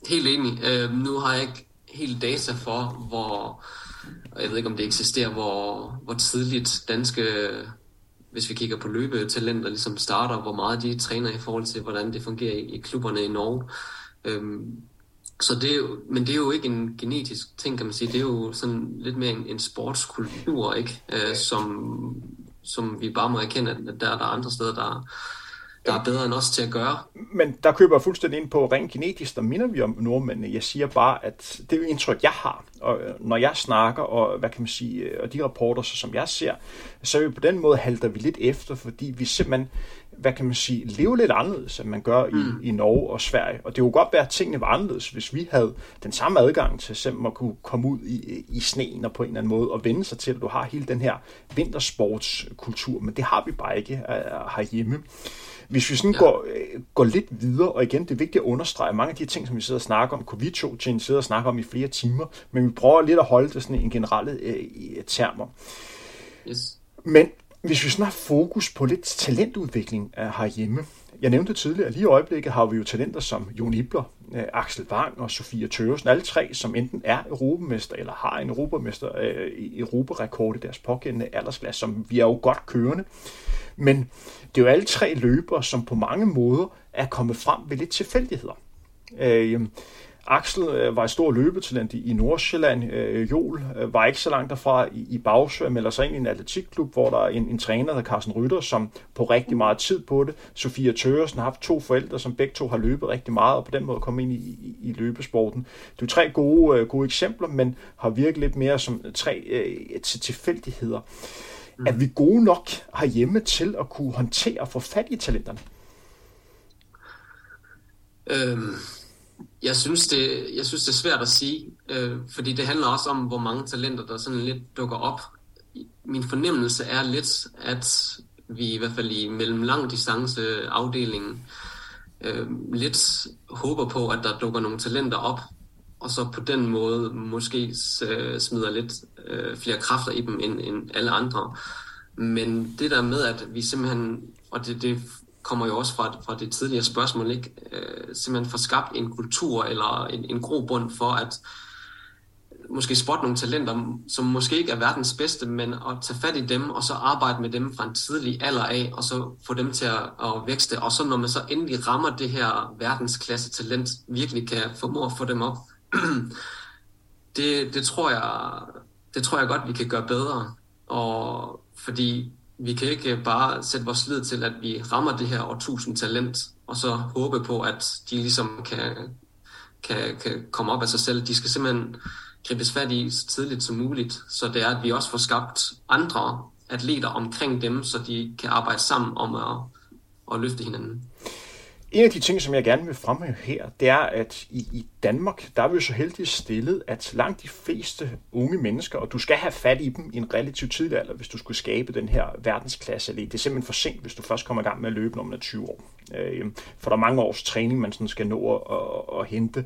Helt enig. Øh, nu har jeg ikke helt data for, hvor, jeg ved ikke om det eksisterer, hvor, hvor tidligt danske, hvis vi kigger på løbetalenter, ligesom starter, hvor meget de træner i forhold til, hvordan det fungerer i, i klubberne i Norge. Øhm, så det er jo, men det er jo ikke en genetisk ting, kan man sige. Det er jo sådan lidt mere en, en sportskultur, ikke? Øh, som, som vi bare må erkende, at der, der er andre steder, der, der er bedre end os til at gøre. Men der køber jeg fuldstændig ind på, rent genetisk, der minder vi om nordmændene. Jeg siger bare, at det er indtryk, jeg har. Og øh, når jeg snakker, og hvad kan man sige, øh, og de rapporter, så som jeg ser, så er vi på den måde halter vi lidt efter, fordi vi simpelthen, hvad kan man sige, lever lidt anderledes, end man gør mm. i, i Norge og Sverige. Og det kunne godt være, at tingene var anderledes, hvis vi havde den samme adgang til simpelthen at kunne komme ud i, i sneen og på en eller anden måde og vende sig til, at du har hele den her vintersportskultur. Men det har vi bare ikke uh, herhjemme. Hvis vi sådan ja. går, øh, går lidt videre, og igen, det er vigtigt at understrege mange af de ting, som vi sidder og snakker om, covid til sidder og snakker om i flere timer, men vi prøver lidt at holde det sådan en generelle øh, termer. Yes. Men hvis vi sådan har fokus på lidt talentudvikling øh, herhjemme, jeg nævnte tidligere, at lige i øjeblikket har vi jo talenter som Jon Ibler, øh, Axel Wang og Sofia Tøresen, alle tre, som enten er europamester eller har en europamester, øh, europarekord i deres pågældende aldersklasse, som vi er jo godt kørende. Men det er jo alle tre løbere, som på mange måder er kommet frem ved lidt tilfældigheder. Øh, Axel øh, var et stort løbetalent i, i Nordsjælland. Øh, Jol øh, var ikke så langt derfra i, i Bagsø, men sig ind i en atletikklub, hvor der er en, en træner, der hedder Carsten Rytter, som på rigtig meget tid på det. Sofia Tøresen har haft to forældre, som begge to har løbet rigtig meget, og på den måde kommet ind i, i, i løbesporten. Det er tre gode, øh, gode eksempler, men har virket lidt mere som tre øh, til tilfældigheder. Mm. Er vi gode nok herhjemme til at kunne håndtere og få fat i talenterne? Øhm, jeg, synes det, jeg synes, det er svært at sige, øh, fordi det handler også om, hvor mange talenter, der sådan lidt dukker op. Min fornemmelse er lidt, at vi i hvert fald i mellem lang distance afdelingen øh, lidt håber på, at der dukker nogle talenter op, og så på den måde måske øh, smider lidt øh, flere kræfter i dem end, end alle andre. Men det der med, at vi simpelthen, og det, det kommer jo også fra, fra det tidligere spørgsmål, ikke? Øh, simpelthen får skabt en kultur eller en, en grobund for at måske spotte nogle talenter, som måske ikke er verdens bedste, men at tage fat i dem, og så arbejde med dem fra en tidlig alder af, og så få dem til at, at vækste. Og så når man så endelig rammer det her verdensklasse talent, virkelig kan formå at få dem op, det, det, tror jeg, det tror jeg godt, vi kan gøre bedre. Og fordi vi kan ikke bare sætte vores lid til, at vi rammer det her årtusind talent, og så håbe på, at de ligesom kan, kan, kan komme op af sig selv. De skal simpelthen gribes fat i så tidligt som muligt, så det er, at vi også får skabt andre atleter omkring dem, så de kan arbejde sammen om at, at løfte hinanden. En af de ting, som jeg gerne vil fremhæve her, det er, at i, i Danmark, der er vi jo så heldigt stillet, at langt de fleste unge mennesker, og du skal have fat i dem i en relativt tidlig alder, hvis du skulle skabe den her verdensklasse. Det er simpelthen for sent, hvis du først kommer i gang med at løbe, når man er 20 år. Øh, for der er mange års træning, man sådan skal nå at, at, at hente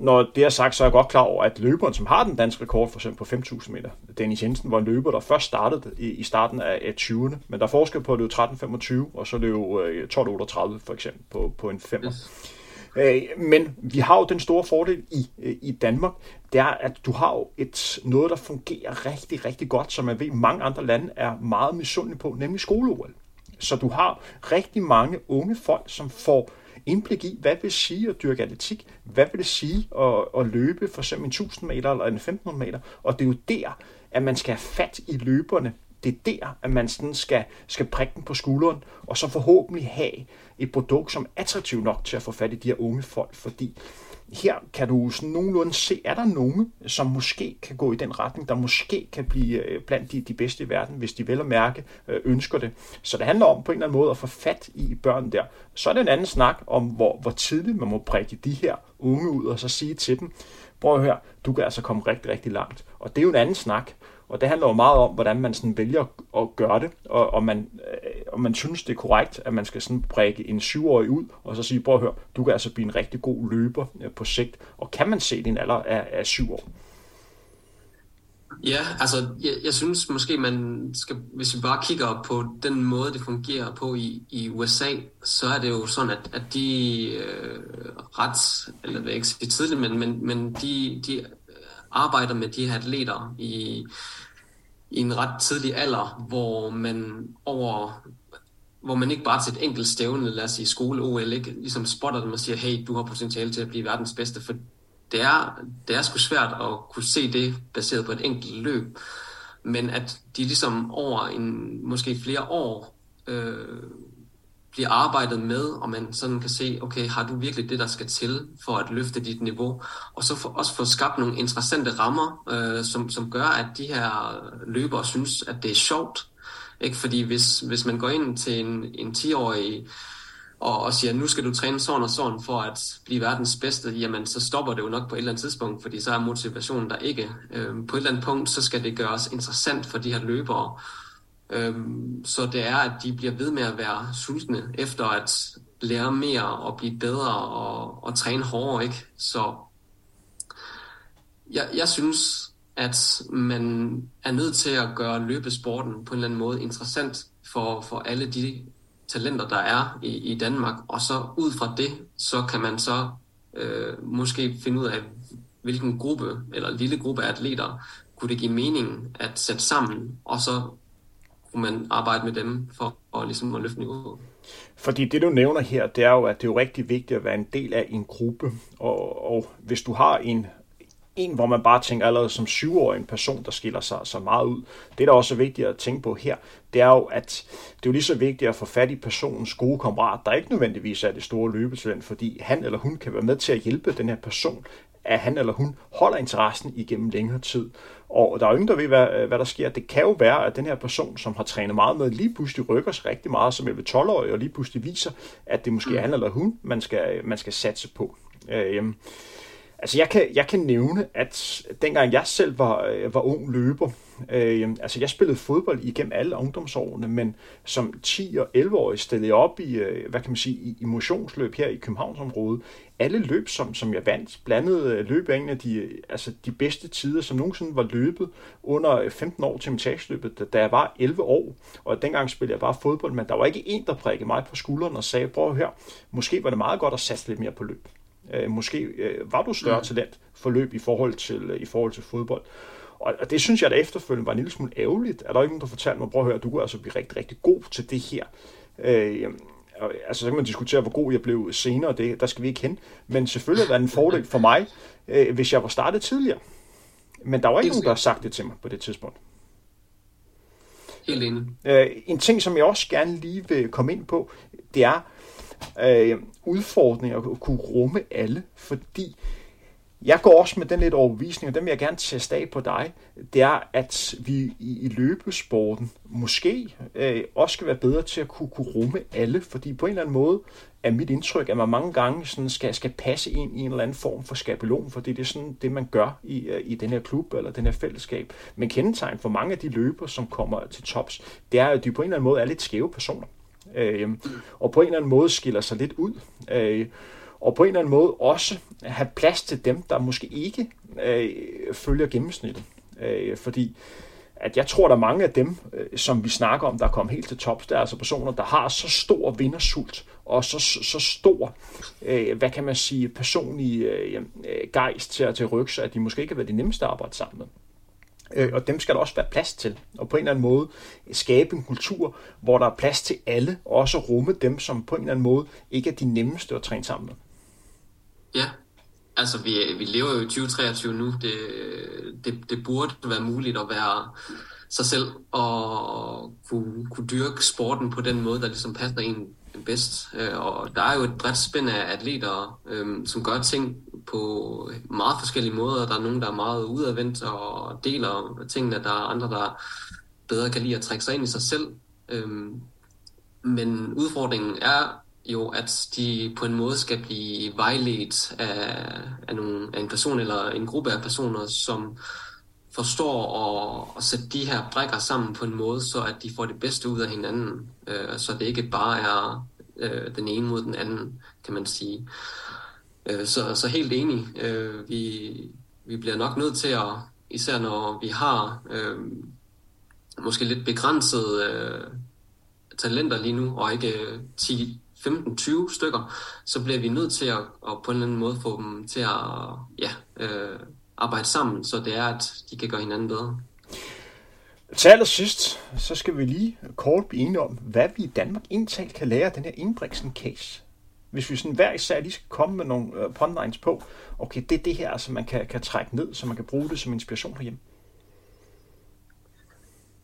når det er sagt, så er jeg godt klar over, at løberen, som har den danske rekord, for eksempel på 5.000 meter, Dennis Jensen, var en løber, der først startede i, i starten af 20'erne, men der er forskel på at løbe 13.25, og så løbe 12.38 for eksempel på, på en femmer. Yes. Øh, men vi har jo den store fordel i, øh, i Danmark, det er, at du har jo et, noget, der fungerer rigtig, rigtig godt, som jeg ved, mange andre lande er meget misundelige på, nemlig skole -OL. Så du har rigtig mange unge folk, som får indblik i, hvad vil sige at dyrke atletik, hvad vil det sige at, at løbe for eksempel en 1000 meter eller en 1500 meter, og det er jo der, at man skal have fat i løberne. Det er der, at man sådan skal, skal prikke den på skulderen, og så forhåbentlig have et produkt, som er attraktivt nok til at få fat i de her unge folk, fordi her kan du sådan nogenlunde se, er der nogen, som måske kan gå i den retning, der måske kan blive øh, blandt de, de bedste i verden, hvis de vel at mærke øh, ønsker det. Så det handler om på en eller anden måde at få fat i børn der. Så er det en anden snak om, hvor, hvor tidligt man må prikke de her unge ud, og så sige til dem, prøv at høre, du kan altså komme rigtig, rigtig langt. Og det er jo en anden snak, og det handler jo meget om, hvordan man sådan vælger at gøre det, og og man, og man synes, det er korrekt, at man skal sådan brække en syvårig ud, og så sige, prøv at høre, du kan altså blive en rigtig god løber øh, på sigt, og kan man se din alder af, af syv år? Ja, altså jeg, jeg synes måske, man skal, hvis vi bare kigger på den måde, det fungerer på i, i USA, så er det jo sådan, at, at de øh, ret, eller jeg er ikke sige tidligt, men, men, men de, de arbejder med de her atleter i, i en ret tidlig alder, hvor man over hvor man ikke bare til et enkelt stævne, lad os sige skole-OL, ikke ligesom spotter dem og siger, hey, du har potentiale til at blive verdens bedste, for det er, det er sgu svært at kunne se det baseret på et enkelt løb, men at de ligesom over en, måske flere år øh, bliver arbejdet med, og man sådan kan se, okay, har du virkelig det, der skal til for at løfte dit niveau? Og så for, også få skabt nogle interessante rammer, øh, som, som gør, at de her løbere synes, at det er sjovt. Ikke? Fordi hvis, hvis man går ind til en, en 10-årig og, og siger, nu skal du træne sådan og sådan for at blive verdens bedste, jamen så stopper det jo nok på et eller andet tidspunkt, fordi så er motivationen der ikke. Øhm, på et eller andet punkt, så skal det gøres interessant for de her løbere, Øhm, så det er, at de bliver ved med at være sultne efter at lære mere og blive bedre og, og træne hårdere. Ikke? Så jeg, jeg synes, at man er nødt til at gøre løbesporten på en eller anden måde interessant for, for alle de talenter, der er i, i Danmark. Og så ud fra det, så kan man så øh, måske finde ud af, hvilken gruppe eller lille gruppe af atleter kunne det give mening at sætte sammen, og så kunne man arbejde med dem for at, ligesom at løfte niveauet. Fordi det, du nævner her, det er jo, at det er jo rigtig vigtigt at være en del af en gruppe. Og, og hvis du har en, en, hvor man bare tænker allerede som syvårig en person, der skiller sig så meget ud. Det, der også er vigtigt at tænke på her, det er jo, at det er jo lige så vigtigt at få fat i personens gode kammerat, der ikke nødvendigvis er det store løbetalent, fordi han eller hun kan være med til at hjælpe den her person, at han eller hun holder interessen igennem længere tid. Og der er jo ingen, der ved, hvad, hvad der sker. Det kan jo være, at den her person, som har trænet meget med, lige pludselig rykker sig rigtig meget som 11-12-årig, og lige pludselig viser, at det måske er han eller hun, man skal, man skal satse på. Øh, altså jeg kan, jeg kan nævne, at dengang jeg selv var, øh, var ung løber, Øh, altså jeg spillede fodbold igennem alle ungdomsårene, men som 10- og 11-årig stillede jeg op i, øh, hvad kan man sige, i motionsløb her i Københavnsområdet. Alle løb, som, som jeg vandt, blandede øh, løb af en af de, altså de bedste tider, som nogensinde var løbet under 15 år til mitageløbet, da jeg var 11 år. Og dengang spillede jeg bare fodbold, men der var ikke en, der prikkede mig på skulderen og sagde, prøv her, måske var det meget godt at satse lidt mere på løb. Øh, måske øh, var du større mm. talent for løb i forhold til, i forhold til fodbold. Og, og det synes jeg, at efterfølgende var en lille smule ærgerligt. Er der ikke nogen, der fortalte mig, prøv at høre, du kunne altså blive rigtig, rigtig god til det her. Øh, altså så kan man diskutere, hvor god jeg blev senere, det, der skal vi ikke hen. Men selvfølgelig var det en fordel for mig, øh, hvis jeg var startet tidligere. Men der var ikke nogen, der har sagt det til mig på det tidspunkt. Helt enig. Øh, en ting, som jeg også gerne lige vil komme ind på, det er øh, udfordring at kunne rumme alle, fordi jeg går også med den lidt overbevisning, og den vil jeg gerne teste af på dig, det er, at vi i, i løbesporten måske øh, også skal være bedre til at kunne, kunne rumme alle, fordi på en eller anden måde er mit indtryk, at man mange gange sådan skal, skal passe ind i en eller anden form for skabelon, fordi det er sådan det, man gør i, øh, i den her klub eller den her fællesskab. Men kendetegn for mange af de løber, som kommer til tops, det er, at de på en eller anden måde er lidt skæve personer. Øh, og på en eller anden måde skiller sig lidt ud. Øh, og på en eller anden måde også have plads til dem, der måske ikke øh, følger gennemsnittet. Øh, fordi at jeg tror, der er mange af dem, øh, som vi snakker om, der er kommet helt til tops, der er altså personer, der har så stor vindersult og så, så stor, øh, hvad kan man sige, personlig øh, øh gejst til at til rykke sig, at de måske ikke har været de nemmeste at arbejde sammen med. Øh, og dem skal der også være plads til. Og på en eller anden måde skabe en kultur, hvor der er plads til alle, og også rumme dem, som på en eller anden måde ikke er de nemmeste at træne sammen med. Ja, altså vi, vi lever jo i 2023 nu. Det, det, det burde være muligt at være sig selv og kunne, kunne dyrke sporten på den måde, der ligesom passer en bedst. Øh, og der er jo et bredt spænd af atleter, øhm, som gør ting på meget forskellige måder. Der er nogen, der er meget udadvendt og deler tingene. Der er andre, der bedre kan lide at trække sig ind i sig selv. Øhm, men udfordringen er jo, at de på en måde skal blive vejledt af, af, nogle, af en person eller en gruppe af personer, som forstår at, at sætte de her brækker sammen på en måde, så at de får det bedste ud af hinanden, øh, så det ikke bare er øh, den ene mod den anden, kan man sige. Øh, så, så helt enig. Øh, vi, vi bliver nok nødt til at, især når vi har øh, måske lidt begrænsede øh, talenter lige nu, og ikke øh, 10, 15-20 stykker, så bliver vi nødt til at, at på en eller anden måde få dem til at ja, øh, arbejde sammen, så det er, at de kan gøre hinanden bedre. Til allersidst, så skal vi lige kort blive enige om, hvad vi i Danmark indtalt kan lære af den her Ingebrigtsen-case. Hvis vi sådan hver især lige skal komme med nogle uh, punchlines på, okay, det er det her, som man kan, kan trække ned, så man kan bruge det som inspiration herhjemme.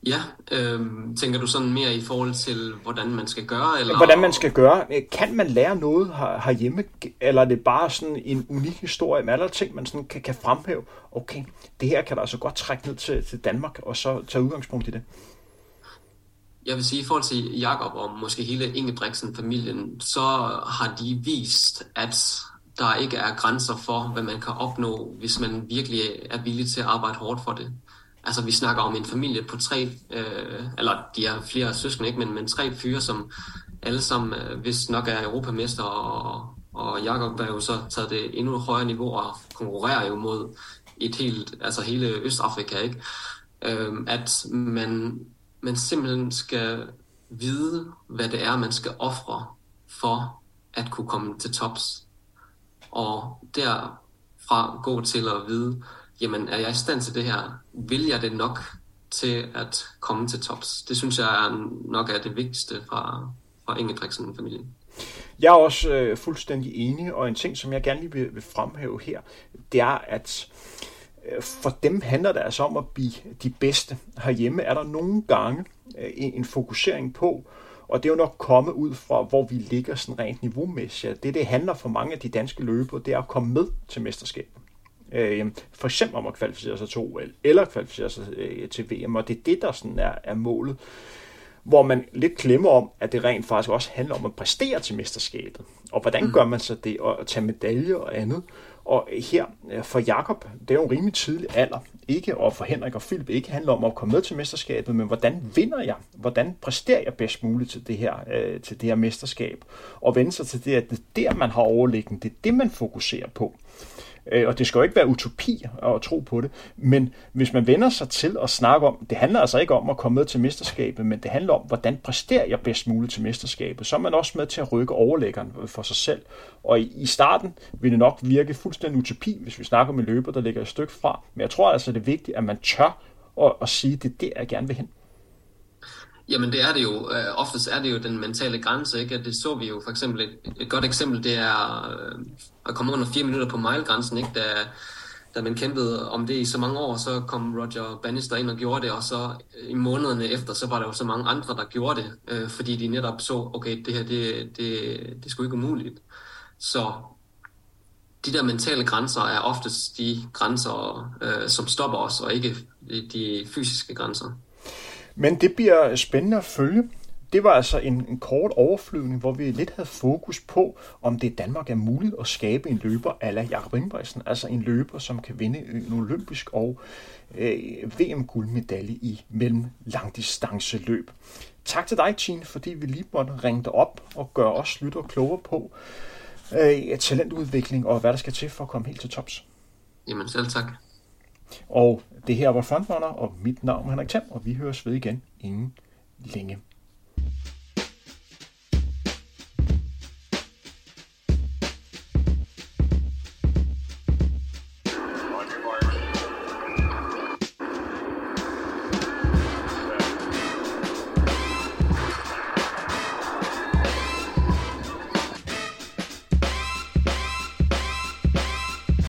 Ja, øh, tænker du sådan mere i forhold til, hvordan man skal gøre? Eller? Hvordan man skal gøre. Kan man lære noget her, herhjemme, eller er det bare sådan en unik historie med alle ting, man sådan kan, kan fremhæve? Okay, det her kan der altså godt trække ned til, til Danmark, og så tage udgangspunkt i det. Jeg vil sige, i forhold til Jakob og måske hele Ingebrigtsen-familien, så har de vist, at der ikke er grænser for, hvad man kan opnå, hvis man virkelig er villig til at arbejde hårdt for det. Altså vi snakker om en familie på tre, øh, eller de er flere søskende, ikke, men, men tre fyre, som alle sammen, øh, hvis nok er europamester, og, og Jakob er jo så taget det endnu højere niveau og konkurrerer jo mod et helt, altså hele Østafrika, ikke? Øh, at man, man simpelthen skal vide, hvad det er, man skal ofre for at kunne komme til tops. Og derfra gå til at vide, jamen er jeg i stand til det her? Vil jeg det nok til at komme til tops? Det synes jeg er nok er det vigtigste fra, fra Ingebrigtsen-familien. Jeg er også øh, fuldstændig enig, og en ting, som jeg gerne lige vil, vil fremhæve her, det er, at øh, for dem handler det altså om at blive de bedste. Herhjemme er der nogle gange øh, en, fokusering på, og det er jo nok kommet ud fra, hvor vi ligger sådan rent niveaumæssigt. Det, det handler for mange af de danske løbere, det er at komme med til mesterskabet. Øh, for eksempel om at kvalificere sig til OL, eller kvalificere sig øh, til VM, og det er det, der sådan er, er målet. Hvor man lidt glemmer om, at det rent faktisk også handler om at præstere til mesterskabet. Og hvordan mm. gør man så det, og tage medaljer og andet. Og her øh, for Jakob, det er jo en rimelig tidlig alder, ikke, og for Henrik og Philip ikke handler om at komme med til mesterskabet, men hvordan vinder jeg? Hvordan præsterer jeg bedst muligt til det her, øh, til det her mesterskab? Og vende sig til det, at det er der, man har overliggende. Det er det, man fokuserer på. Øh, og det skal jo ikke være utopi at tro på det, men hvis man vender sig til at snakke om, det handler altså ikke om at komme med til mesterskabet, men det handler om, hvordan præsterer jeg bedst muligt til mesterskabet, så er man også med til at rykke overlæggeren for sig selv. Og i starten vil det nok virke fuldstændig utopi, hvis vi snakker med løber, der ligger et stykke fra, men jeg tror altså, det er vigtigt, at man tør at, at sige, det er der, jeg gerne vil hen. Jamen det er det jo. Uh, oftest er det jo den mentale grænse, ikke? Det så vi jo for eksempel. Et, et godt eksempel, det er uh, at komme under fire minutter på milegrænsen, ikke? Da, da man kæmpede om det i så mange år, så kom Roger Bannister ind og gjorde det, og så øh, i månederne efter, så var der jo så mange andre, der gjorde det, uh, fordi de netop så, okay, det her, det, det, det skulle ikke umuligt. Så de der mentale grænser er oftest de grænser, uh, som stopper os, og ikke de, de fysiske grænser. Men det bliver spændende at følge. Det var altså en, en kort overflyvning, hvor vi lidt havde fokus på, om det i Danmark er muligt at skabe en løber ala Jakob Ingebrigtsen, altså en løber, som kan vinde en olympisk og øh, VM-guldmedalje i mellem langdistanceløb. Tak til dig, Tine, fordi vi lige måtte ringe dig op og gøre os lytter klogere på, øh, talentudvikling og hvad der skal til for at komme helt til tops. Jamen selv tak. Og det her var Frontrunner, og mit navn er Henrik Tam, og vi høres ved igen inden længe.